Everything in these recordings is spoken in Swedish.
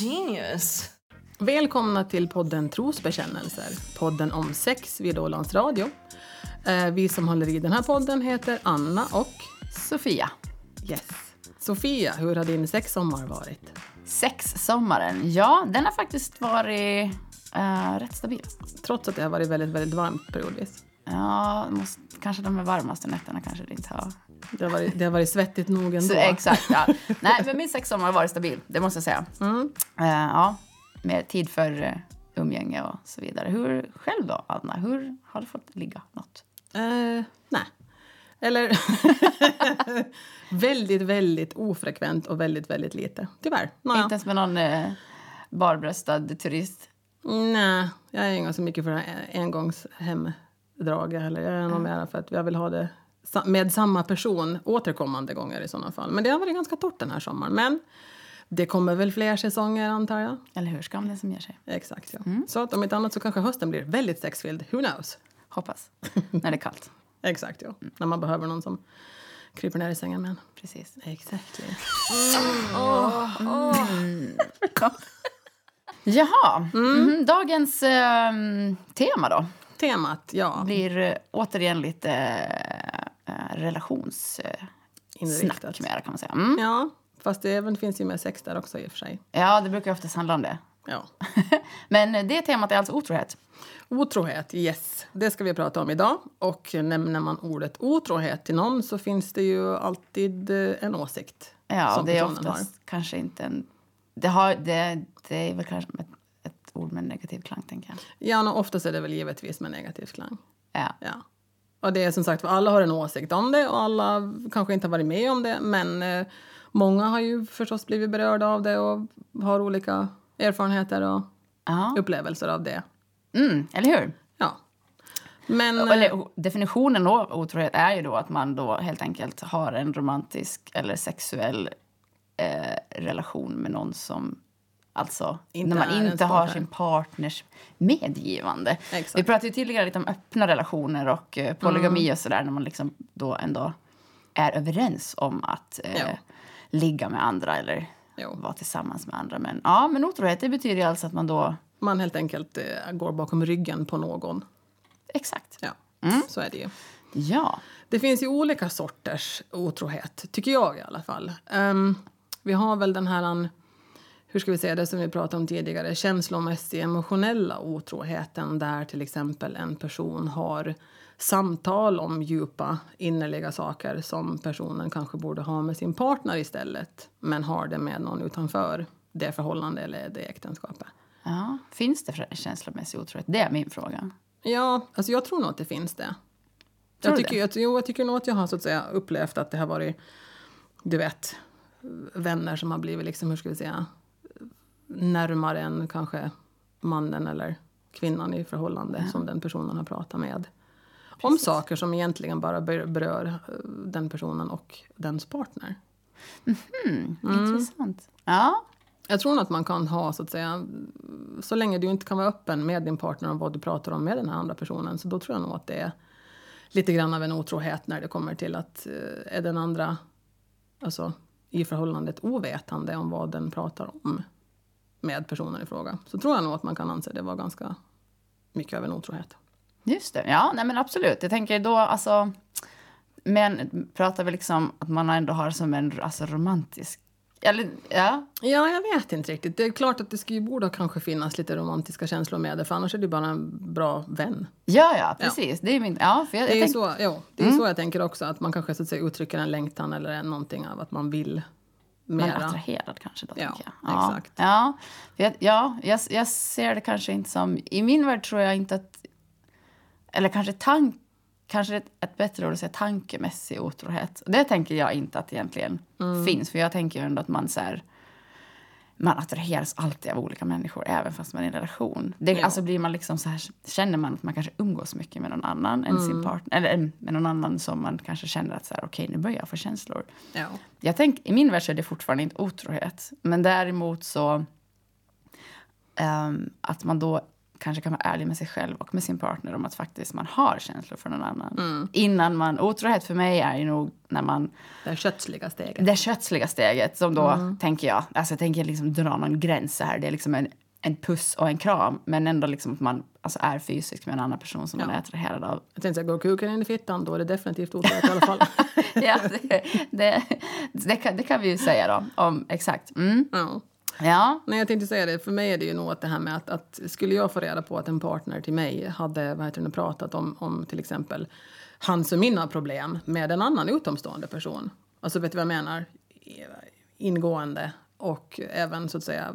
genius. Välkomna till podden Trosbekännelser, podden om sex vid Ålands Radio. Eh, Vi som håller i den här podden heter Anna och Sofia. Yes. Sofia, hur har din sexsommar varit? Sexsommaren. Ja, den har faktiskt varit eh, rätt stabil. Trots att det har varit väldigt, väldigt varmt periodvis. Ja, måste, kanske de varmaste nätterna kanske det inte har. Det har varit, det har varit svettigt nog ändå. Så, exakt, ja. Nej, men min sexsommar har varit stabil, det måste jag säga. Mm. Eh, ja, med tid för uh, umgänge och så vidare. Hur själv då, Anna? Hur har du fått ligga något? Eh, nej. Eller väldigt, väldigt ofrekvent och väldigt, väldigt lite. Tyvärr. Naja. Inte ens med någon uh, barbröstad turist? Nej, jag är inte så mycket för det här heller. Jag är nog mer för att jag vill ha det med samma person återkommande gånger i sådana fall. Men det har varit ganska torrt den här sommaren. Men det kommer väl fler säsonger antar jag. Eller hur? Skam den som ger sig. Exakt ja. Så att om inte annat så kanske hösten blir väldigt sexfylld. Who knows? Hoppas. När det är kallt. Exakt ja. När man behöver någon som kryper ner i sängen med en. Precis. Exakt. Jaha, mhm. dagens ehm, tema då Temat, ja. blir eh, återigen lite relationssnack mer kan man säga. Mm. Ja, fast det även finns ju med sex där också i och för sig. Ja, det brukar oftast handla om det. Ja. Men det temat är alltså otrohet. Otrohet, yes. Det ska vi prata om idag. Och nämner man ordet otrohet till någon så finns det ju alltid eh, en åsikt. Ja, som det är oftast kanske inte en... Det, har, det, det är väl kanske ett, ett ord med negativ klang, tänker jag. Ja, och oftast är det väl givetvis med negativ klang. Ja. Ja. Och det är som sagt, alla har en åsikt om det och alla kanske inte har varit med om det. Men eh, många har ju förstås blivit berörda av det och har olika erfarenheter och Ja. upplevelser av det. Mm, eller hur? Ja. Men... eh, Eller, definitionen av otrohet är ju då att man då helt enkelt har en romantisk eller sexuell eh, relation med någon som Alltså, Inte när man inte har sin partners medgivande. Exakt. Vi pratade ju tidigare lite om öppna relationer och eh, polygami Mm. och sådär när man liksom då ändå är överens om att eh, ligga med andra eller Jo. vara tillsammans med andra. Men, ja, men otrohet det betyder ju alltså att man då... man helt enkelt eh, går bakom ryggen på någon. Exakt. Ja, så är det ju. Ja. Det finns ju olika sorters otrohet, tycker jag i alla fall. Ehm, vi har väl den här, an- hur ska vi säga det som vi pratade om tidigare, känslomässig emotionella otroheten där till exempel en person har samtal om djupa innerliga saker som personen kanske borde ha med sin partner istället men har det med någon utanför det förhållande eller det äktenskapet. ja. Finns det känslomässig otrohet? Det är min fråga. Ja, alltså jag tror nog att det finns det. Tror Jag tycker, jag, jo, jag tycker nog att jag har så att säga, upplevt att det har varit, du vet, vänner som har blivit, liksom, hur ska vi säga, närmare än kanske mannen eller kvinnan i förhållande som den personen har pratat med. Om saker som egentligen bara ber- berör eh, den personen och dens partner. Mm. Intressant. Ja. Jag tror att man kan ha, så att säga, så länge du inte kan vara öppen med din partner om vad du pratar om med den här andra personen, så då tror jag nog att det är lite grann av en otrohet när det kommer till att eh, är den andra, alltså i förhållandet ovetande om vad den pratar om med personen i fråga. Så tror jag nog att man kan anse det vara ganska mycket av en otrohet. Just det. Ja, nej men absolut. Jag tänker då, alltså... Men pratar vi liksom att man ändå har som en alltså, romantisk... Eller, ja. Ja, jag vet inte riktigt. Det är klart att det skulle borde kanske finnas lite romantiska känslor med det, för annars är det bara en bra vän. Ja, ja, precis. Det är min... Ja, för jag, Det är, jag tänk, så, jo, det är så jag tänker också, att man kanske så att säga, uttrycker en längtan eller någonting av att man vill man är mera. attraherad kanske då, Ja, tänker jag. Ja, exakt. Ja, jag, ja jag, jag ser det kanske inte som... I min värld tror jag inte att... Eller kanske tank... Kanske ett, ett bättre ord att säga tankemässig otrohet. Det tänker jag inte att det egentligen Mm. finns. För jag tänker ju ändå att man så här, man attraheras alltid av olika människor, även fast man är i en relation. Det, Ja. Alltså blir man liksom så här, känner man att man kanske umgås mycket med någon annan än Mm. sin partner, eller eh, med någon annan som man kanske känner att så här, okej, nu börjar jag få känslor. Ja. Jag tänk, I min värld så är det fortfarande inte otrohet. Men däremot så... ehm, att man då kanske kan vara ärlig med sig själv och med sin partner om att faktiskt man har känslor för någon annan. Mm. Innan man, otrohet för mig är ju nog när man, Det kötsliga steget. det kötsliga steget som då Mm. tänker jag, alltså jag tänker liksom dra någon gräns här. Det är liksom en, en puss och en kram men ändå liksom att man alltså är fysisk med en annan person som man Ja. är attraherad av. Jag tänkte säga, går kuken in i fittan då är det definitivt otrohet i alla fall. ja, det, det, det, kan, det kan vi ju säga då. Om, exakt. Mm. ja. Ja. Nej, jag tänkte säga det. För mig är det ju nog att det här med att, att skulle jag få reda på att en partner till mig hade vad heter det, pratat om, om till exempel hans och mina problem med en annan utomstående person. Alltså vet du vad jag menar? Ingående och även så att säga,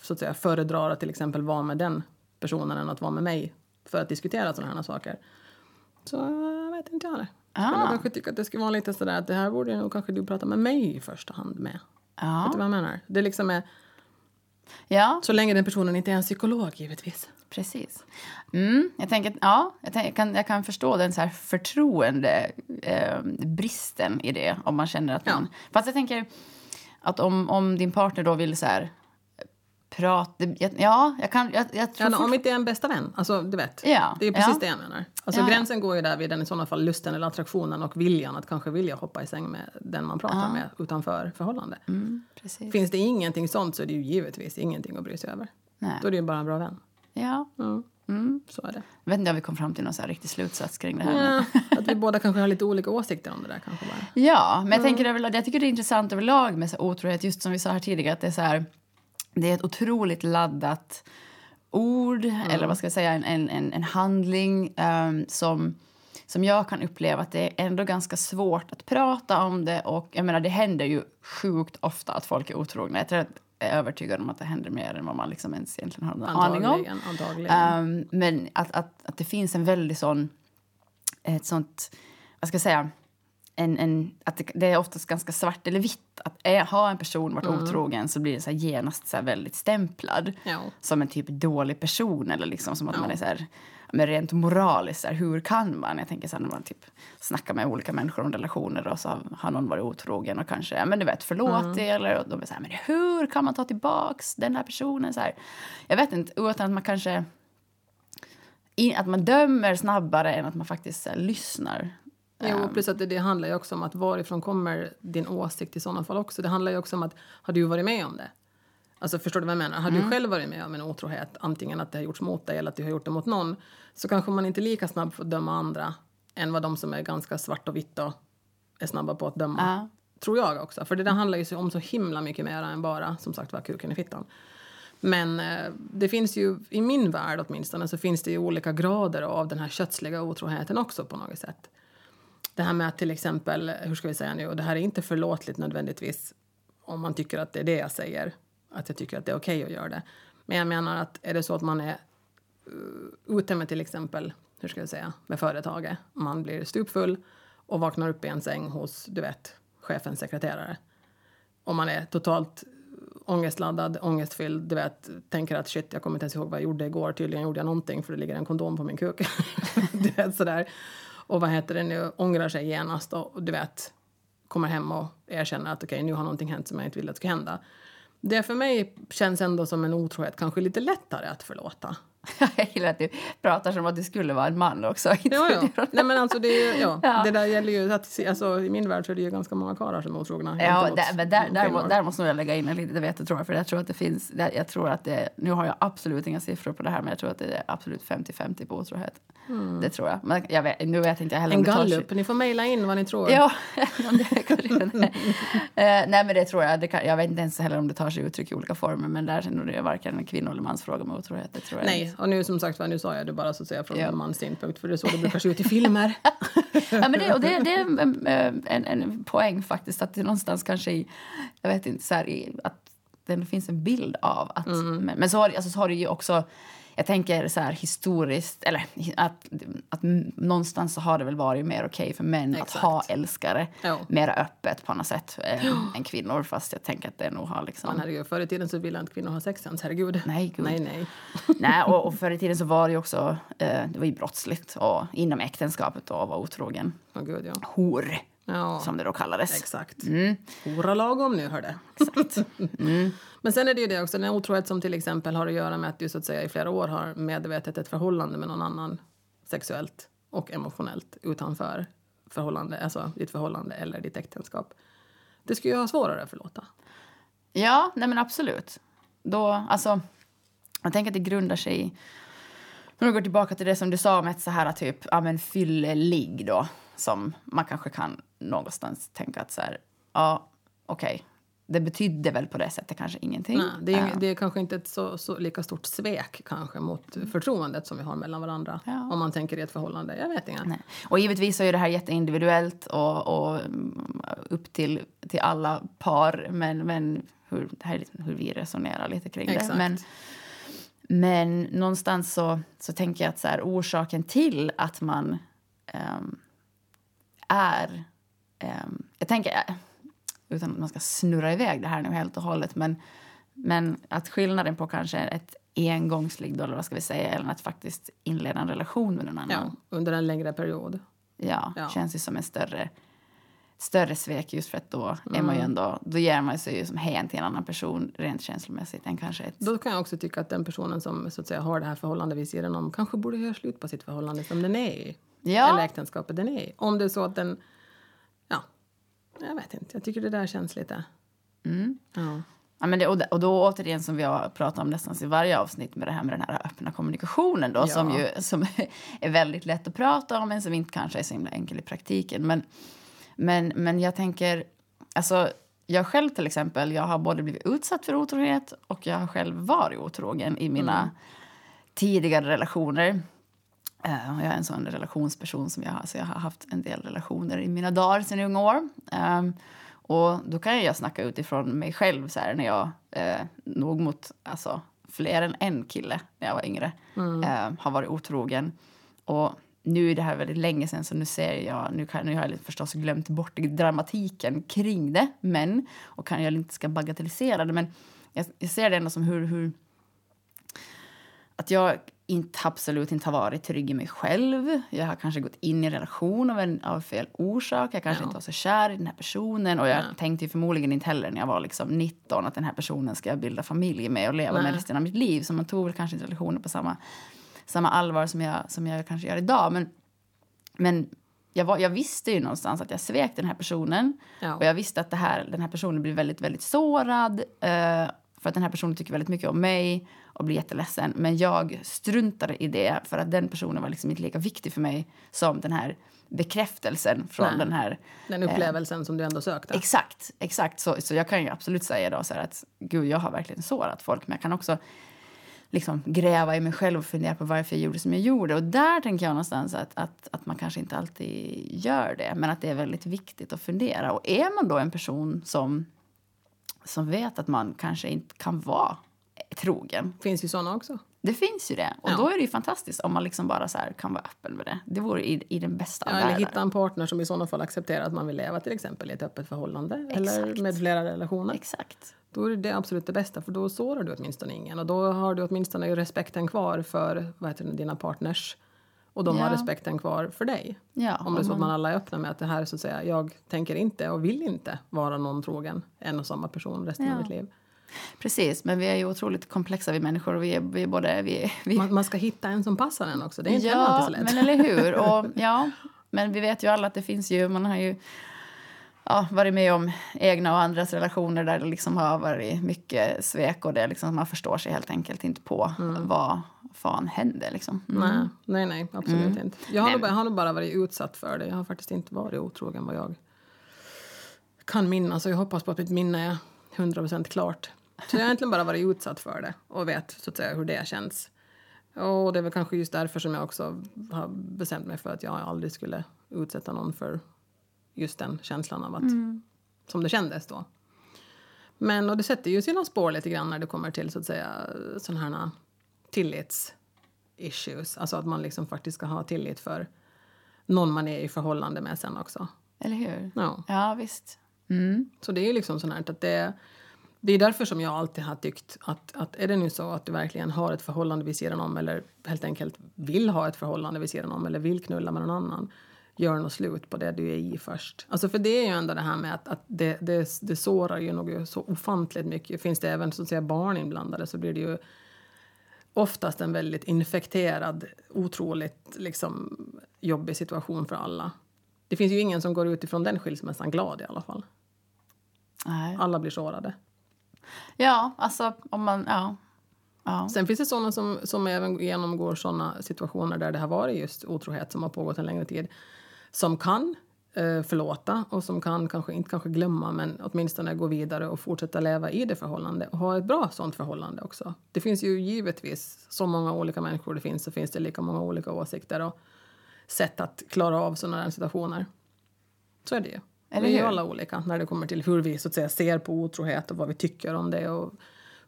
så att säga föredrar att till exempel vara med den personen än att vara med mig för att diskutera sådana här saker. Så jag vet inte jag det. Ah. jag kanske tycka att det skulle vara lite sådär att det här borde nog kanske du prata med mig i första hand med. Vet Ja. du vad jag menar? Det liksom är ja, så länge den personen inte är en psykolog givetvis. precis. Mm, jag, tänker, ja, jag, tänker, jag, kan, jag kan förstå den så här förtroende eh, bristen i det. Om man känner att man... Fast jag tänker att om, om din partner då vill så här prata... Ja, jag kan... Jag, jag tror Ja, om inte är en bästa vän, alltså du vet. Ja, Det är precis ja. det jag menar. Alltså Ja, ja. gränsen går ju där vid den i sådana fall lusten eller attraktionen och viljan att kanske vilja hoppa i säng med den man pratar med utanför förhållande. Mm. Finns det ingenting sånt så är det ju givetvis ingenting att bry sig över. Nej. Då är det ju bara en bra vän. Ja. Ja, Mm. så är det. Jag vet inte om vi kom fram till någon så riktig slutsats kring det här. Ja, att vi båda kanske har lite olika åsikter om det där kanske bara. Ja, men jag, tänker överlag, jag tycker det är intressant överlag med så otrohet, just som vi sa här tidigare, att det är så här, det är ett otroligt laddat ord, eller vad ska jag säga, en, en, en, handling ehm, som, som jag kan uppleva att det är ändå ganska svårt att prata om det och jag menar det händer ju sjukt ofta att folk är otrogna. Jag tror att jag är övertygad om att det händer mer än vad man liksom ens egentligen har någon aning om. Antagligen. Ehm, men att, att, att det finns en väldigt sån... Ett sånt... Vad ska jag säga? En, en, att det, det är oftast ganska svart eller vitt. Att är, har en person varit otrogen så blir det så genast så väldigt stämplad. Ja. Som en typ dålig person eller liksom som att man är så här... Men rent moraliskt, så här, hur kan man? Jag tänker så här, när man typ snackar med olika människor om relationer och så har, någon varit otrogen och kanske, ja men du vet, förlåt det eller och de är så här, men hur kan man ta tillbaks den här personen? Så här, jag vet inte, utan att man kanske i, att man dömer snabbare än att man faktiskt här, lyssnar. Jo, plus att det, det handlar ju också om att varifrån kommer din åsikt i sådana fall också. Det handlar ju också om att har du varit med om det? Alltså förstår du vad jag menar? Har du själv varit med om en otrohet, antingen att det har gjorts mot dig eller att du har gjort det mot någon, så kanske man inte lika snabbt får döma andra än vad de som är ganska svart och vitt och är snabba på att döma. Ja. Tror jag också. För det där handlar ju om så himla mycket mer än bara som sagt var kuken i fittan. Men eh, det finns ju, i min värld åtminstone, så finns det ju olika grader av den här kötsliga otroheten också på något sätt. Det här med att till exempel, hur ska vi säga nu, och det här är inte förlåtligt nödvändigtvis om man tycker att det är det jag säger, att jag tycker att det är okej att göra det. Men jag menar att är det så att man är eh, ute med till exempel, hur ska jag säga, med företaget, man blir stupfull och vaknar upp i en säng hos, du vet, chefens sekreterare. Och man är totalt ångestladdad, ångestfylld, du vet, tänker att shit, jag kommer inte ens ihåg vad jag gjorde igår, tydligen gjorde jag någonting för det ligger en kondom på min kuk. du vet sådär. Och vad heter det nu, ångrar sig genast och du vet, kommer hem och erkänner att okej, nu har någonting hänt som jag inte ville att skulle hända. Det för mig känns ändå som en otrohet kanske lite lättare att förlåta. Jag gillar att du pratar som att du skulle vara en man också. Ja, ja. Nej, men alltså det, ja. Ja. det där gäller ju att, alltså, i min värld så är det ju ganska många karlar som är otrogna. Ja, där, men där, där, där måste jag lägga in en liten vet jag, tror för jag tror att det finns, jag tror att det, nu har jag absolut inga siffror på det här, men jag tror att det är absolut 50-50 på otrohet. Det tror jag. Men jag vet, nu vet inte jag heller En det tar gallup, ni får mejla in vad ni tror. Ja, nej. Eh, nej men det tror jag. Det kan, jag vet inte ens heller om det tar sig uttryck i olika former, men där är det varken en kvinno eller mans fråga med otrohet. Det tror jag Nej, och nu som sagt nu sa jag det bara så att säga från Ja. en mans synpunkt, för det är så det brukar se ut i filmer. Ja, men det, och det, det är en, en, en poäng faktiskt, att det någonstans kanske i, jag vet inte, så här, i, att det finns en bild av att, men, men så har, alltså, så har det ju också, jag tänker så här historiskt, eller att, att någonstans så har det väl varit mer okej för män Exakt. att ha älskare Ja. mer öppet på något sätt eh, än kvinnor, fast jag tänker att det nog har liksom... Men herregud, förr i tiden så ville inte kvinnor ha sex ens, herregud. Nej, gud. Nej, nej. Nej, och, och förr i tiden så var det ju också, eh, det var ju brottsligt och inom äktenskapet då, att vara otrogen. Åh gud, ja. Hor Ja. som det då kallades. Exakt. Mm. Hora lagom nu, hörde. Exakt. Mm. Men sen är det ju det också, den otrohet som till exempel har att göra med att du så att säga i flera år har medvetet ett förhållande med någon annan sexuellt och emotionellt utanför förhållande, alltså ditt förhållande eller ditt äktenskap. Det skulle ju ha svårare att förlåta. Ja, nej men absolut. Då, alltså, jag tänker att det grundar sig i... Om du går tillbaka till det som du sa om ett så här typ, ja men fyllelig då. Som man kanske kan någonstans tänka att så här, ja okej. Det betydde väl på det sättet kanske ingenting. Nej, det, är, Ja. det är kanske inte ett så, så lika stort svek kanske mot förtroendet som vi har mellan varandra. Ja. Om man tänker i ett förhållande. Jag vet inte. Nej. Och givetvis är ju det här jätteindividuellt och, och mm, upp till, till alla par. Men, men hur, det här är liksom hur vi resonerar lite kring det. Exakt. Men, men någonstans så, så tänker jag att så här, orsaken till att man ehm, är... ehm, jag tänker, eh, utan att man ska snurra iväg det här nu helt och hållet men, men att skillnaden på kanske ett engångsligg då, eller vad ska vi säga, eller att faktiskt inleda en relation med någon annan. Ja, under en längre period. Ja, Ja. känns ju som en större, större svek just för att då är Mm. man ju ändå, då ger man sig ju som hen till en annan person rent känslomässigt än kanske ett... Då kan jag också tycka att den personen som så att säga, har det här förhållandet vid sidan om kanske borde göra slut på sitt förhållande som den är i. Ja. Eller äktenskapet den är i. Om det är så att den... Ja, jag vet inte. Jag tycker det där känns lite... Mm. Ja. Ja, men det, och, och då återigen som vi har pratat om nästan i varje avsnitt med det här med den här öppna kommunikationen då, Ja. som ju som är väldigt lätt att prata om men som inte kanske är så himla enkel i praktiken. Men, men, men jag tänker, alltså jag själv till exempel, jag har både blivit utsatt för otrohet och jag har själv varit otrogen i mina tidigare relationer. Eh, jag är en sån relationsperson som jag har, så jag har haft en del relationer i mina dagar sedan unga år. Ehm, och då kan jag snacka utifrån mig själv så här, när jag eh, nog mot alltså, fler än en kille när jag var yngre eh, har varit otrogen. Och nu är det här väldigt länge sedan så nu ser jag, nu, kan, nu har jag förstås glömt bort dramatiken kring det. Men, och kan jag inte ska bagatellisera det, men jag, jag ser det ändå som hur, hur att jag inte, absolut inte har varit trygg i mig själv. Jag har kanske gått in i en relation av, en, av fel orsak. Jag kanske Ja. inte var så kär i den här personen. Och jag Ja. tänkte förmodligen inte heller när jag var liksom 19 att den här personen ska jag bilda familj med och leva Nej. med resten av mitt liv. Så man tog väl kanske inte relationer på samma, samma allvar som jag, som jag kanske gör idag. Men, men jag, var, jag visste ju någonstans att jag svek den här personen. Ja. Och jag visste att det här, den här personen blir väldigt, väldigt sårad. Eh, för att den här personen tycker väldigt mycket om mig och blir jätteledsen. Men jag struntade i det för att den personen var liksom inte lika viktig för mig som den här bekräftelsen från Nej. den här Den upplevelsen som du ändå sökte. Exakt, exakt. Så, så jag kan ju absolut säga då så att gud, jag har verkligen sårat folk. Men jag kan också liksom gräva i mig själv och fundera på varför jag gjorde som jag gjorde. Och där tänker jag någonstans att, att, att man kanske inte alltid gör det. Men att det är väldigt viktigt att fundera. Och är man då en person som, som vet att man kanske inte kan vara trogen. finns ju såna också. Det finns ju det. Och Ja. då är det ju fantastiskt om man liksom bara så kan vara öppen med det. Det vore i, i den bästa Ja, av eller hitta en partner som i sådana fall accepterar att man vill leva till exempel i ett öppet förhållande. Eller Exakt. med flera relationer. Exakt. Då är det absolut det bästa, för då sårar du åtminstone ingen. Och då har du åtminstone respekten kvar för vad heter det, dina partners. Och de har Ja. respekten kvar för dig. Ja, Om det är så att man alla är öppna med att det här så att säga, jag tänker inte och vill inte vara någon trogen en och samma person resten av mitt liv. Precis, men vi är ju otroligt komplexa vi människor. Och vi är, vi är både... Vi, vi, Man, man ska hitta en som passar en också, det är inte alltid ja, så lätt. men eller hur? Och, ja, men vi vet ju alla att det finns ju... Man har ju ja, varit med om egna och andras relationer där det liksom har varit mycket svek och det liksom, man förstår sig helt enkelt inte på vad fan hände. Liksom. Mm. Nej, nej, nej, absolut inte. Jag har, nog, jag har nog bara varit utsatt för det. Jag har faktiskt inte varit otrogen vad jag kan minnas. Och jag hoppas på att mitt minne är 100% klart. Så jag har egentligen bara varit utsatt för det och vet så att säga hur det känns. Och det är väl kanske just därför som jag också har bestämt mig för att jag aldrig skulle utsätta någon för just den känslan av att, som det kändes då. Men och det sätter ju sina spår lite grann när det kommer till så att säga sådana här tillits issues. Alltså att man liksom faktiskt ska ha tillit för någon man är i förhållande med sen också. Eller hur? Ja. Ja, visst. Mm. Så det är ju liksom sånt här att det, det är därför som jag alltid har tyckt att, att är det nu så att du verkligen har ett förhållande vid sidan om eller helt enkelt vill ha ett förhållande vid sidan om eller vill knulla med någon annan. gör något slut på det du är i först. Alltså för det är ju ändå det här med att, att det, det, det sårar ju nog så ofantligt mycket. Finns det även så att säga, barn inblandade så blir det ju oftast en väldigt infekterad, otroligt liksom, jobbig situation för alla. Det finns ju ingen som går ut ifrån den skilsmässan glad i alla fall. Nej. Alla blir sårade. Ja, alltså om man... Ja. ja. Sen finns det sådana som, som även genomgår sådana situationer där det har varit just otrohet som har pågått en längre tid. Som kan eh, förlåta och som kan, kanske inte kanske glömma men åtminstone gå vidare och fortsätta leva i det förhållande och ha ett bra sådant förhållande också. Det finns ju givetvis så många olika människor det finns så finns det lika många olika åsikter och sätt att klara av sådana här situationer. Så är det ju. Eller vi är ju alla olika när det kommer till hur vi så att säga, ser på otrohet och vad vi tycker om det och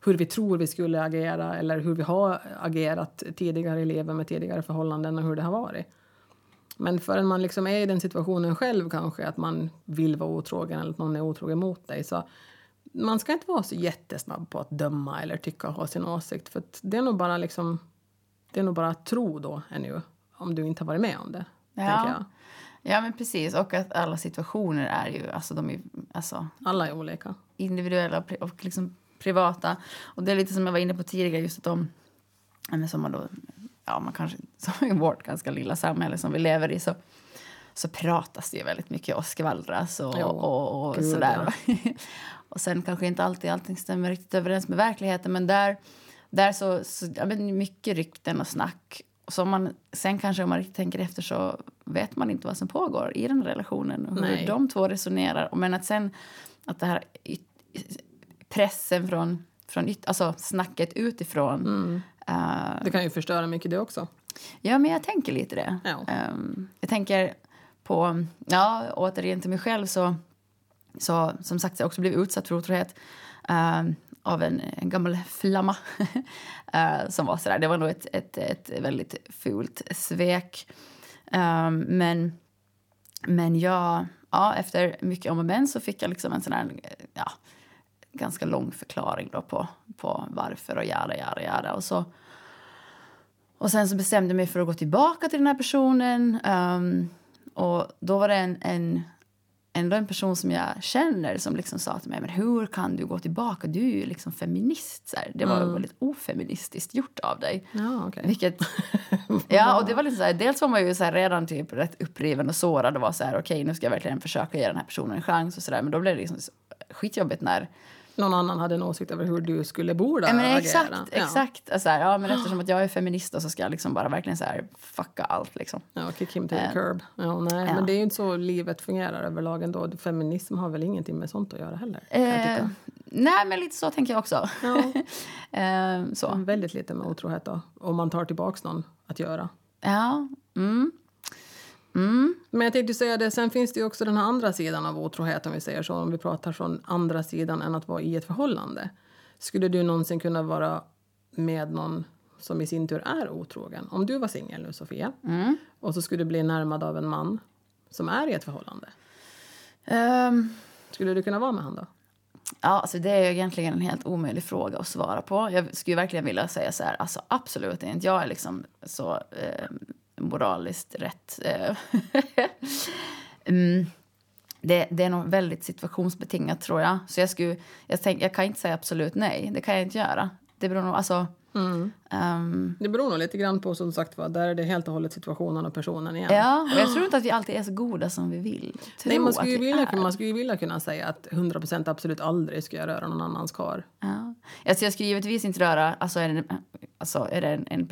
hur vi tror vi skulle agera eller hur vi har agerat tidigare i livet med tidigare förhållanden och hur det har varit. Men förrän man liksom är i den situationen själv kanske att man vill vara otrogen eller att någon är otrogen mot dig så man ska inte vara så jättesnabb på att döma eller tycka och ha sin åsikt för det är nog bara liksom det är nog bara att tro då ännu om du inte har varit med om det. Ja. Ja, men precis. Och att alla situationer är ju alltså, de är, alltså, Alla är olika. individuella och liksom privata. Och det är lite som jag var inne på tidigare, just att de... ja, men Som man då, ja, man kanske, som i vårt ganska lilla samhälle som vi lever i så, så pratas det ju väldigt mycket och skvallras och, Jo, och, och gud, sådär. och sen kanske inte alltid allting stämmer riktigt överens med verkligheten men där, där så, så ja, men mycket rykten och snack. Så man, sen kanske om man riktigt tänker efter så vet man inte vad som pågår i den relationen och hur Nej. de två resonerar. Men att sen att det här pressen från, från yt, alltså snacket utifrån. eh, Det kan ju förstöra mycket det också. ja, men jag tänker lite det. Ja. Ehm, jag tänker på, ja, återigen till mig själv så, så som sagt, jag har också blivit utsatt för otrohet ehm, av en, en gammal flamma eh, som var sådär. Det var nog ett, ett, ett väldigt fult svek. Um, men, men jag, ja, efter mycket om och men så fick jag liksom en sån här, ja, ganska lång förklaring då på, på varför och jada, jada, jada. Och så och sen så bestämde jag mig för att gå tillbaka till den här personen. Um, och då var det en, en, ändå en person som jag känner som liksom sa till mig, men hur kan du gå tillbaka? Du är ju liksom feminist. Så här. Det var väldigt ofeministiskt gjort av dig. Ja, okej. Vilket, ja, och det var lite så här, dels var man ju så här redan typ rätt uppriven och sårad och var så här, okej nu ska jag verkligen försöka ge den här personen en chans och så där. Men då blev det liksom skitjobbigt när Någon annan hade en åsikt över hur du skulle borde Ja, men agera. exakt, Ja. exakt. Alltså, här, ja, men eftersom att jag är feminist så ska jag liksom bara verkligen så här fucka allt liksom. Ja, kick him to the Eh, curb. Ja, nej, ja. Men det är ju inte så livet fungerar överlag ändå. Feminism har väl ingenting med sånt att göra heller. Eh, nej, men lite så tänker jag också. Ja. eh, så. Väldigt lite med otrohet då. Om man tar tillbaks någon att göra. Ja. Mm. Mm. Men jag tänkte säga det, sen finns det ju också den här andra sidan av otrohet om vi säger så. Om vi pratar från andra sidan än att vara i ett förhållande. Skulle du någonsin kunna vara med någon som i sin tur är otrogen? Om du var singel nu Sofia Mm. och så skulle du bli närmad av en man som är i ett förhållande. Ehm, Skulle du kunna vara med han då? ja, alltså det är ju egentligen en helt omöjlig fråga att svara på. Jag skulle verkligen vilja säga så här, alltså absolut inte. Jag är liksom så eh, moraliskt rätt. Eh, mm. det, det är nog väldigt situationsbetingat tror jag. Så jag, skulle, jag, tänk, jag kan inte säga absolut nej. Det kan jag inte göra. Det beror nog, alltså... ehm, Det beror nog lite grann på som sagt var, där är det helt och hållet situationen och personen igen. Ja, och jag tror inte att vi alltid är så goda som vi vill Nej, man skulle, ju vi vilja, är. man skulle ju vilja kunna säga att 100% absolut aldrig ska jag röra någon annans kar. Ja. Alltså jag skulle givetvis inte röra... Alltså är det, alltså är det en, en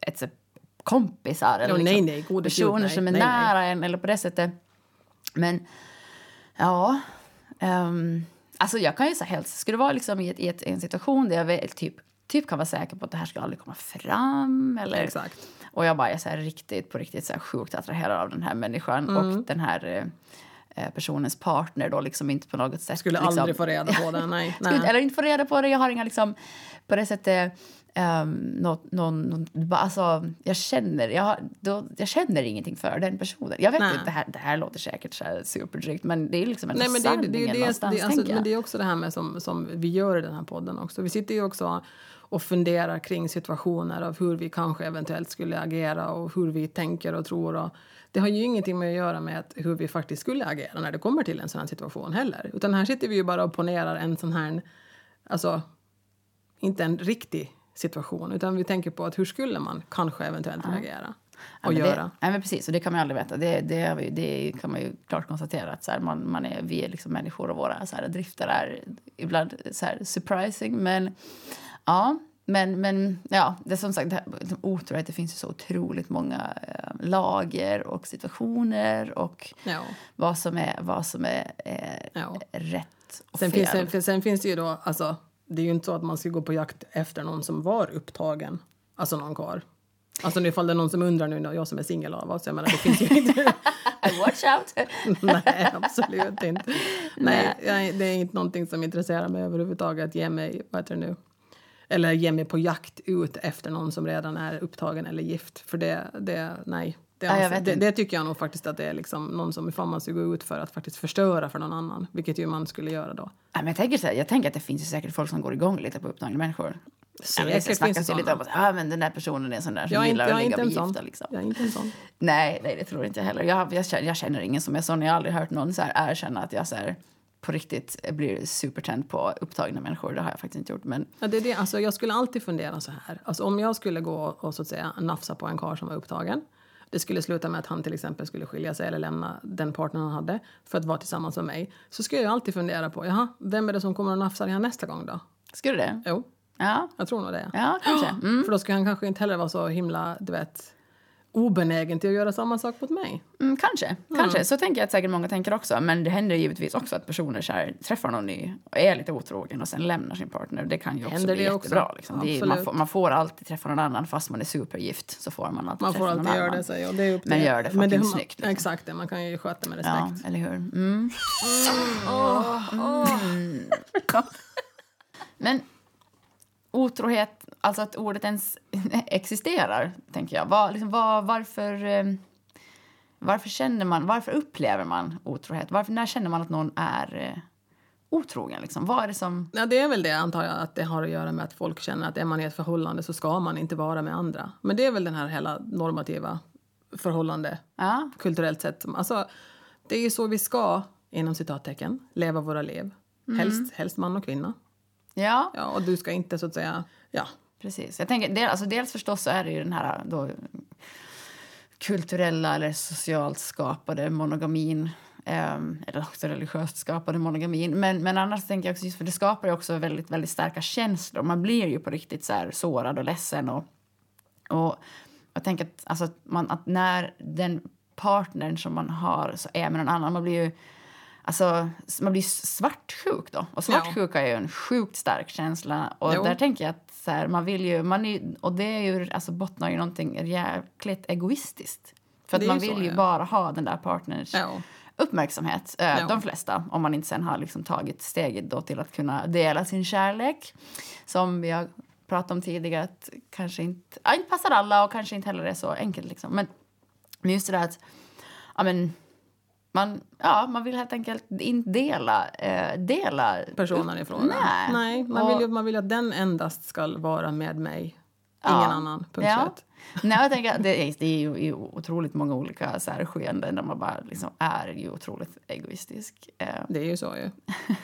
ett, kompisar eller Ja, liksom nej, nej, gud, personer som är nära en eller på det sättet. Men ja... ehm, alltså jag kan ju säga helst... Skulle det vara liksom i, ett, i ett, en situation där jag väl typ, typ kan vara säker på att det här ska aldrig komma fram eller Exakt. och jag bara är så här riktigt, på riktigt så här sjukt attraherad av den här människan och den här eh, eh, personens partner då liksom inte på något sätt... Skulle liksom, aldrig få reda på det, nej. Skulle nej. eller inte få reda på det. Jag har inga liksom, på det sättet, um, något, någon, någon, alltså, jag känner, jag, då, jag känner ingenting för den personen. Jag vet Nej. inte, det här, det här låter säkert så här superdrygt men det är liksom Nej, men det, sanningen det, det, det, alltså, men det är också det här med som, som vi gör i den här podden också. Vi sitter ju också och funderar kring situationer av hur vi kanske eventuellt skulle agera och hur vi tänker och tror. Och det har ju ingenting med att göra med att hur vi faktiskt skulle agera när det kommer till en sån här situation heller. Utan här sitter vi ju bara och ponerar en sån här, alltså inte en riktig situation, utan vi tänker på att hur skulle man kanske eventuellt reagera och Ja, göra. Det, nej, men precis, och det kan man ju aldrig veta. Det, det, vi- det kan man ju klart konstatera. Att så här, man, man är, vi är liksom människor och våra så här, drifter är ibland så här, surprising. Men ja, men, men ja, det är som sagt, det här, otrohet, det finns ju så otroligt många eh, lager och situationer och Ja. vad som är, vad som är eh, Ja. rätt och Sen fel. finns, det, sen finns det ju då, alltså, det är ju inte så att man ska gå på jakt efter någon som var upptagen, alltså någon karl. Alltså ifall det är någon som undrar nu, jag som är singel av oss, jag menar det finns ju inte. Watch out! Nej, absolut inte. Nej, jag, det är inte någonting som intresserar mig överhuvudtaget. Ge mig, vad heter det nu? Eller ge mig på jakt ut efter någon som redan är upptagen eller gift. För det, det nej. Det, Ja, det, inte. det tycker jag nog faktiskt att det är liksom någon som ifall man ska gå ut för att faktiskt förstöra för någon annan, vilket ju man skulle göra då. Ja, men jag, tänker så här, jag tänker att det finns ju säkert folk som går igång lite på upptagna människor. Ja, det Säkert snackas det ju lite om att ah, men den där personen är sån där som Jag inte, gillar jag att ligga inte med gifta. Liksom. Jag är inte en sån. Nej, nej, det tror inte jag heller. Jag, jag, känner, jag känner ingen som är sån. Jag har aldrig hört någon så här erkänna att jag så här, på riktigt blir supertänd på upptagna människor. Det har jag faktiskt inte gjort. Men Ja, det är det. Alltså, jag skulle alltid fundera så här. Alltså, om jag skulle gå och så att säga, nafsa på en karl som var upptagen. Det skulle sluta med att han till exempel skulle skilja sig eller lämna den partner han hade för att vara tillsammans med mig. Så skulle jag alltid fundera på, jaha, vem är det som kommer att nafsa det här nästa gång då? skulle du det? Jo, Ja, jag tror nog det. ja kanske. Mm. För då skulle han kanske inte heller vara så himla, du vet, obenägen till att göra samma sak mot mig. Mm, kanske. kanske. Så tänker jag att säkert många tänker också. Men det händer givetvis också att personer så här, träffar någon ny och är lite otrogen och sen lämnar sin partner. Det kan ju också Händer bli det också? jättebra. Liksom. Det är, man, får, man får alltid träffa någon annan fast man är supergift. Så får man alltid Man får alltid göra det, säger jag. Det är upp Men gör det fucking snyggt, liksom. Exakt, det. man kan ju sköta med Ja, respekt. eller hur? Mm. Mm. Men otrohet, alltså att ordet ens existerar, tänker jag. Var, liksom, var, varför, eh, varför känner man, varför upplever man otrohet? Varför, när känner man att någon är eh, otrogen? Liksom? Vad är det som... Ja, det är väl det antar jag att det har att göra med att folk känner att är man i ett förhållande så ska man inte vara med andra. Men det är väl den här hela normativa förhållande Ja, kulturellt sett. Alltså, det är ju så vi ska, inom citattecken, leva våra liv. Helst, helst man och kvinna. ja Ja, och du ska inte så att säga, ja, precis. Jag tänker, del, alltså, dels förstås så är det ju den här då, kulturella eller socialt skapade monogamin. ehm, eller också religiöst skapade monogamin. Men, men annars tänker jag också, just för det skapar ju också väldigt, väldigt starka känslor. Man blir ju på riktigt så här sårad och ledsen. Och, och jag tänker att, alltså, att, man, att när den partnern som man har så är med någon annan, man blir ju Alltså, man blir svartsjuk då. Och svartsjuka är ju en sjukt stark känsla. Och Jo. där tänker jag att så här, man vill ju, man är, och det är ju, alltså bottnar ju någonting jäkligt egoistiskt. För att man vill så, ju ja. bara ha den där partners ja. uppmärksamhet. Eh, Ja. De flesta, om man inte sen har liksom tagit steget då till att kunna dela sin kärlek. Som vi har pratat om tidigare, att kanske inte, ja, inte passar alla och kanske inte heller är så enkelt. Liksom. Men, men just det där att ja, men, man, ja, man vill helt enkelt inte dela, eh, dela personen i fråga. Nej. Nej man, Och- vill ju, man vill att den endast ska vara med mig. Ingen Ja. annan. Punkt Ja. slut. Nej, jag tänker, det, är, det är ju otroligt många olika så här, skeenden där man bara liksom är ju otroligt egoistisk. Eh, Det är ju så ju.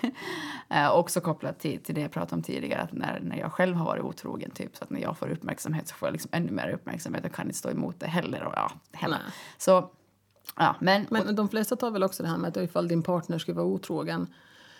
Eh, också kopplat till, till det jag pratade om tidigare, att när, när jag själv har varit otrogen, typ, så att när jag får uppmärksamhet så får jag liksom ännu mer uppmärksamhet och kan inte stå emot det heller. Och, ja, heller. Nej. Så, ja, men, Men de flesta tar väl också det här med att ifall din partner skulle vara otrogen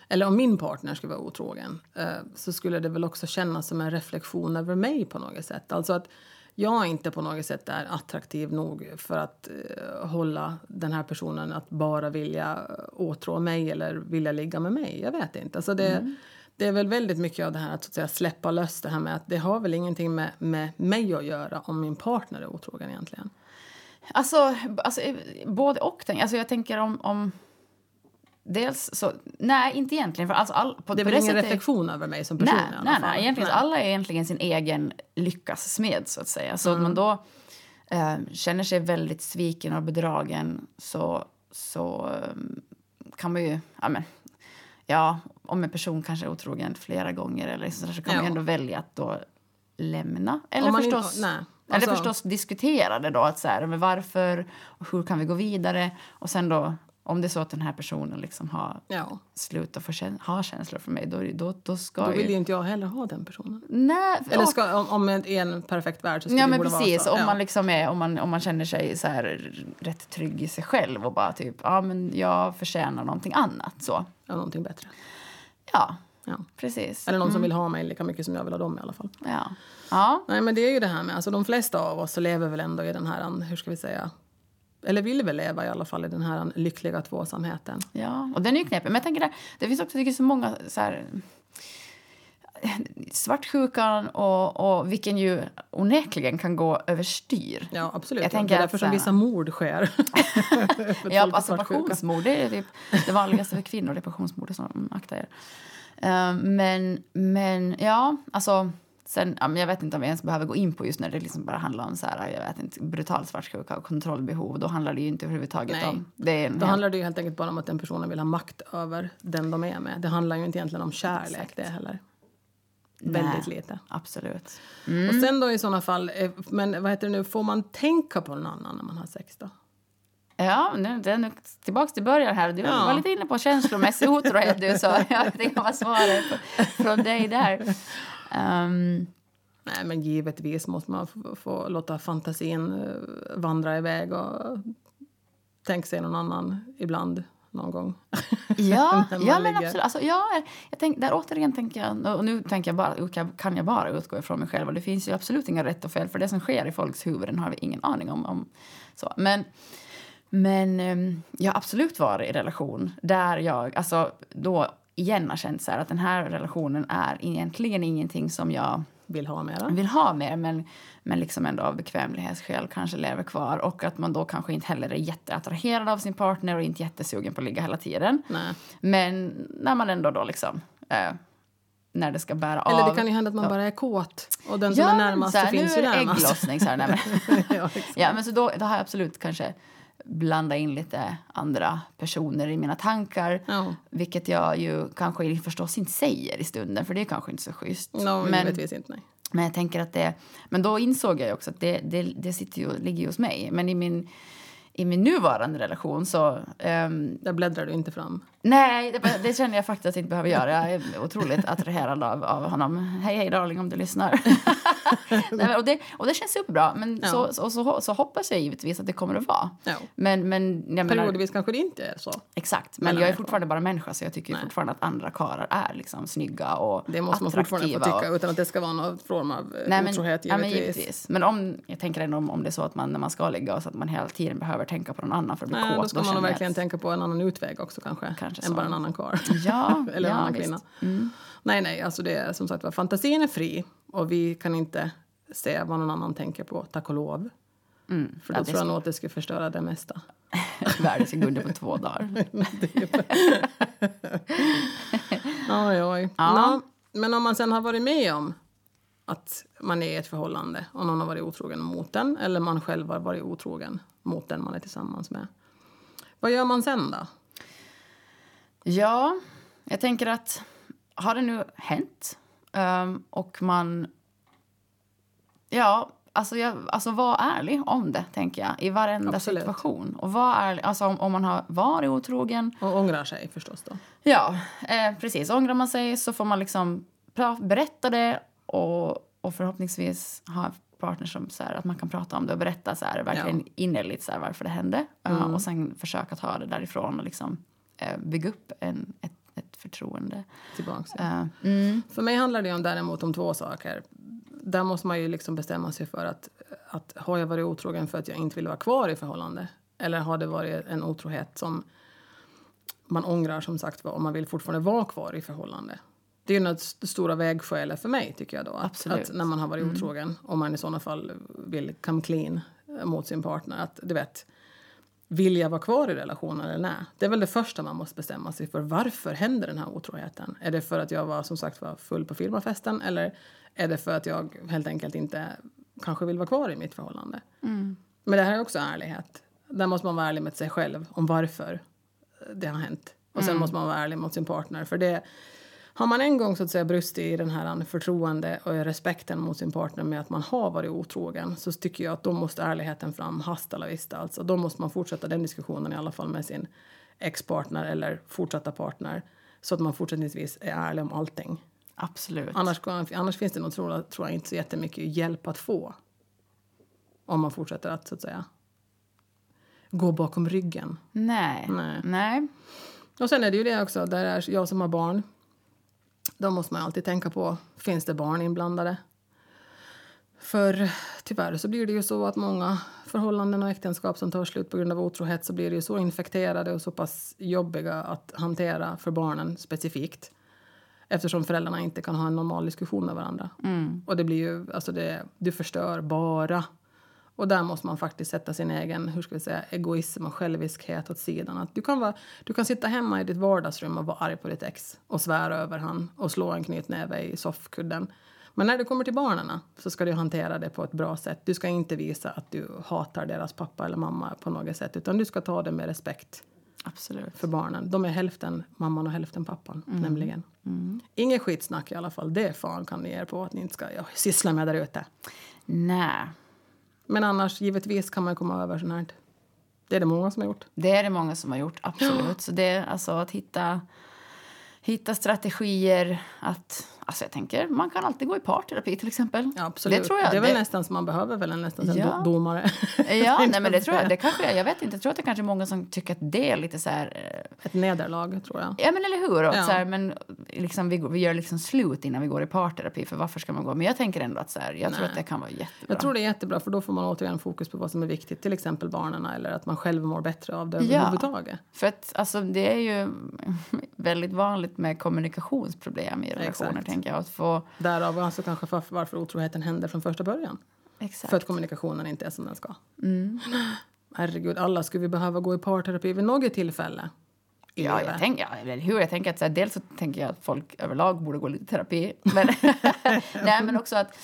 eller om min partner skulle vara otrogen eh, så skulle det väl också kännas som en reflektion över mig på något sätt. Alltså att jag inte på något sätt är attraktiv nog för att eh, hålla den här personen att bara vilja åtrå mig eller vilja ligga med mig. Jag vet inte. Alltså det, det är väl väldigt mycket av det här att, så att säga, släppa lös det här med att det har väl ingenting med, med mig att göra om min partner är otrogen egentligen. Alltså, alltså, eh, både och. tänk- Alltså, jag tänker om... om dels så... Nej, inte egentligen. För alltså, all, på, Det är på väl ingen reflektion över mig som person Nej, i alla nej, fall. nej. Egentligen, Nej. Alla är egentligen sin egen lyckas smed, så att säga. Så att man då eh, känner sig väldigt sviken och bedragen så, så eh, kan man ju... Ja, men, ja, om en person kanske är otrogen flera gånger eller så, så kan man Ja. ju ändå välja att då lämna. Eller man förstås, inte- nej, eller alltså- förstås diskutera det då. Att så här, men varför och hur kan vi gå vidare? Och sen då, om det är så att den här personen liksom har Ja. slutat få kän- ha känslor för mig, då, då, då ska Då vill ju inte jag heller ha den personen. Nej, Eller ska, om, om i en perfekt värld så skulle Ja det men borde precis, så. om, ja. man liksom är, om, man, om man känner sig så här rätt trygg i sig själv och bara typ, ja men jag förtjänar någonting annat så. ja, någonting bättre. Ja, Ja. precis. Eller någon som vill ha mig lika mycket som jag vill ha dem i alla fall. Ja. Ja, Nej men det är ju det här med, alltså de flesta av oss så lever väl ändå i den här, hur ska vi säga, eller vill väl leva i alla fall i den här lyckliga tvåsamheten. ja, och den är ju knepig. Men jag tänker det, det finns också tycker så många så här svartsjukan och, och vilken ju onekligen kan gå överstyr. Ja absolut, Jag Ja, tänker det är att därför så som vissa mord sker. För Ja, alltså passionsmord det är typ det vanligaste för kvinnor. Det är passionsmord, så mm, akta er. Eh, men, men ja, alltså... Sen, jag vet inte om vi ens behöver gå in på just när det liksom bara handlar om så här, jag vet inte, brutal svartsjuka och kontrollbehov. Då handlar det ju inte överhuvudtaget Nej. om... Det Då helt- handlar det ju helt enkelt bara om att den personen vill ha makt över den de är med. Det handlar ju inte egentligen om kärlek Exakt. det heller. Nej. Väldigt lite. Absolut. Och sen då i sådana fall, eh, men vad heter det nu, får man tänka på någon annan när man har sex då? Ja, nu, nu tillbaks till början här. Du Ja. var lite inne på känslomässig otrohet du, så jag inte vad svaret från dig där. Ehm, Nej, men givetvis måste man få, få låta fantasin eh, vandra iväg och tänka sig någon annan ibland, någon gång. Ja, ja men ligger. absolut. Alltså, ja, jag tänk, där återigen tänker jag, och nu tänker jag bara, kan- kan jag bara utgå ifrån mig själv. Och det finns ju absolut inga rätt och fel, för det som sker i folks huvuden har vi ingen aning om. om så. Men, men ehm, jag har absolut varit i relation där jag, alltså då igen har känt så att den här relationen är egentligen ingenting som jag Vill ha mera. vill ha mer men, men liksom ändå av bekvämlighetsskäl kanske lever kvar. Och att man då kanske inte heller är jätteattraherad av sin partner och inte jättesugen på att ligga hela tiden. Nej. Men när man ändå då liksom... Eh, när det ska bära Eller av. det kan ju hända att man Ja. bara är kåt och den som är närmast så här, finns ju närmast. ägglossning. Så här, nej, men, ja, ja, men så då, då har jag absolut kanske blandat in lite andra personer i mina tankar. Ja. Vilket jag ju kanske förstås inte säger i stunden, för det är kanske inte så schysst. No, men, inte. Nej. men jag tänker att det... Men då insåg jag också att det, det, det sitter ju, ligger ju hos mig. Men i min, i min nuvarande relation så... ehm, Där bläddrar du inte fram. Nej, det, det känner jag faktiskt att jag inte behöver göra. Jag är otroligt attraherad av, av honom. Hej, hej darling om du lyssnar. nej, och, det, och det känns superbra. Men Ja. så, så, så, så hoppas jag givetvis att det kommer att vara. Ja. Men, men jag menar, Periodvis kanske det inte är så. Exakt, men jag är fortfarande bara människa så jag tycker Nej. fortfarande att andra karlar är liksom snygga och Det måste man fortfarande få tycka och- utan att det ska vara någon form av eh, Nej, men, otrohet ja, men givetvis. givetvis. Men om, jag tänker ändå om, om det är så att man när man ska ligga och så att man hela tiden behöver tänka på någon annan för att bli Nej, kåt. då ska man känner jag verkligen att- tänka på en annan utväg också kanske. Kanske än så. bara en annan karl. Ja, Eller en ja, annan kvinna. Mm. Nej, nej, alltså det är som sagt var, fantasin är fri och vi kan inte se vad någon annan tänker på, tack och lov. Mm. För Ja, då det tror jag nog att det skulle förstöra det mesta. är värdesekunder på två dagar. Oj, oj. Ja. Nå, men om man sen har varit med om att man är i ett förhållande och någon har varit otrogen mot den eller man själv har varit otrogen mot den man är tillsammans med. Vad gör man sen då? Ja, jag tänker att har det nu hänt ehm, och man... Ja, alltså, jag, alltså var ärlig om det, tänker jag, i varenda Absolut. situation. Och var ärlig, alltså om, om man har varit otrogen Och ångrar sig förstås då. Ja, eh, precis. Ångrar man sig så får man liksom berätta det och, och förhoppningsvis ha en partner som så här, att man kan prata om det och berätta så här, verkligen innerligt så här, varför det hände. Uh, och sen försöka ta det därifrån och liksom, eh, bygga upp en, ett, ett förtroende. Tillbaks. Eh, mm, För mig handlar det om, däremot om två saker. Där måste man ju liksom bestämma sig för att, att har jag varit otrogen för att jag inte vill vara kvar i förhållande? Eller har det varit en otrohet som man ångrar som sagt och man vill fortfarande vara kvar i förhållande? Det är ju det stora vägskälet för mig tycker jag då. Att, att när man har varit otrogen, om man i sådana fall vill come clean mot sin partner, att du vet, vill jag vara kvar i relationen eller nej? Det är väl det första man måste bestämma sig för. Varför händer den här otroheten? Är det för att jag var som sagt var full på firmafesten eller är det för att jag helt enkelt inte kanske vill vara kvar i mitt förhållande? Men det här är också ärlighet. Där måste man vara ärlig med sig själv om varför det har hänt. Och sen måste man vara ärlig mot sin partner. För det, Har man en gång så att säga brustit i den här förtroende och respekten mot sin partner med att man har varit otrogen så tycker jag att då måste ärligheten fram hasta la vista. Alltså då måste man fortsätta den diskussionen i alla fall med sin ex-partner eller fortsatta partner så att man fortsättningsvis är ärlig om allting. Absolut. Annars, annars finns det nog, tror, tror jag, inte så jättemycket hjälp att få. Om man fortsätter att, så att säga, gå bakom ryggen. Nej. Nej. Nej. Och sen är det ju det också, där är jag som har barn. Då måste man alltid tänka på, finns det barn inblandade? För tyvärr så blir det ju så att många förhållanden och äktenskap som tar slut på grund av otrohet så blir det ju så infekterade och så pass jobbiga att hantera för barnen specifikt. Eftersom föräldrarna inte kan ha en normal diskussion med varandra. Mm. Och det blir ju, alltså det, du förstör bara. Och där måste man faktiskt sätta sin egen hur ska vi säga, egoism och själviskhet åt sidan. Att du, kan vara, du kan sitta hemma i ditt vardagsrum och vara arg på ditt ex och svära över han och slå en knytnäve i soffkudden. Men när det kommer till barnen så ska du hantera det på ett bra sätt. Du ska inte visa att du hatar deras pappa eller mamma på något sätt utan du ska ta det med respekt Absolut. för barnen. De är hälften mamman och hälften pappan, nämligen. Inget skitsnack i alla fall. Det fan kan ni er på att ni inte ska ja, syssla med där ute. Nej. Men annars, givetvis kan man komma över sånt här. Det är det många som har gjort. Det är det många som har gjort, absolut. Så det alltså att hitta, hitta strategier att... Alltså jag tänker, man kan alltid gå i parterapi till exempel. Ja, absolut. Det tror jag. det är väl det, nästan som man behöver väl en, nästan en Ja. do- domare. Ja, nej, men det tror jag. Det kanske, jag vet inte, jag tror att det kanske är många som tycker att det är lite så här... eh, Ett nederlag, tror jag. Ja, men eller hur? Ja. så här, men liksom, vi, går- vi gör liksom slut innan vi går i parterapi, för varför ska man gå? Men jag tänker ändå att så här, jag tror Nej. att det kan vara jättebra. Jag tror det är jättebra, för då får man återigen fokus på vad som är viktigt. Till exempel barnen eller att man själv mår bättre av det Ja. överhuvudtaget. För att alltså, det är ju väldigt vanligt med kommunikationsproblem i relationer, Exakt. Tänker jag. Att få, Därav alltså kanske för- varför otroheten händer från första början. exakt. För att kommunikationen inte är som den ska. Mm. Herregud, alla skulle vi behöva gå i parterapi vid något tillfälle. Ja, jag tänker, ja, eller hur? Jag tänker att så här, dels så tänker jag att folk överlag borde gå lite terapi. Men, nej, men också att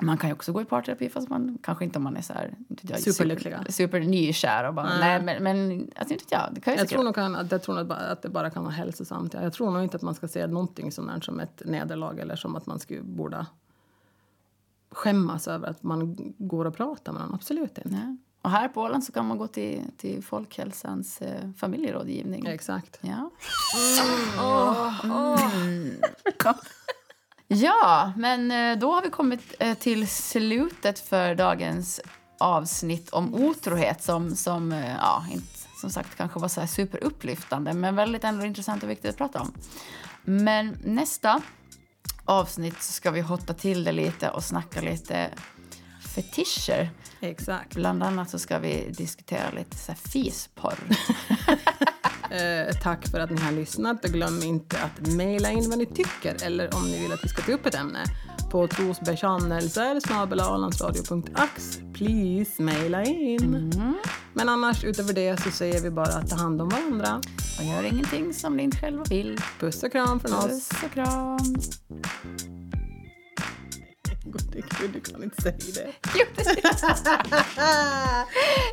man kan ju också gå i parterapi fast man kanske inte om man är så här, inte jag, Superlyckliga. super, super nykär och bara, nej, men, men alltså, inte jag, det kan ju Jag tror nog kan, att, jag tror nog att det bara kan vara hälsosamt. Jag tror nog inte att man ska se någonting här som ett nederlag eller som att man skulle borde skämmas över att man går och pratar med någon. Absolut inte. Nej. Och här på Åland så kan man gå till, till Folkhälsans eh, familjerådgivning. Exakt. Ja. Mm. ja, men eh, då har vi kommit eh, till slutet för dagens avsnitt om otrohet som, som eh, ja, inte, som sagt kanske var så här superupplyftande men väldigt ändå intressant och viktigt att prata om. Men nästa avsnitt så ska vi hotta till det lite och snacka lite fetischer. Exakt. Bland annat så ska vi diskutera lite så här fisporr. Eh, tack för att ni har lyssnat och glöm inte att mejla in vad ni tycker eller om ni vill att vi ska ta upp ett ämne på trosbekännelser snabelalandsradio.ax. Please mejla in. Men annars utöver det så säger vi bara att ta hand om varandra. Och gör ingenting som ni inte själva vill. Puss och kram från oss. Puss och kram. Gud, du kan inte säga det. Jo, det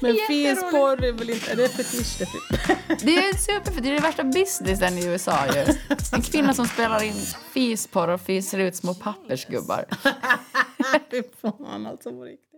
Men fisporr är väl inte... Är det fetisch? Det Det är super, det är det värsta businessen i USA ju. En kvinna som spelar in fisporr och fiser ut små pappersgubbar. Fy fan alltså på riktigt.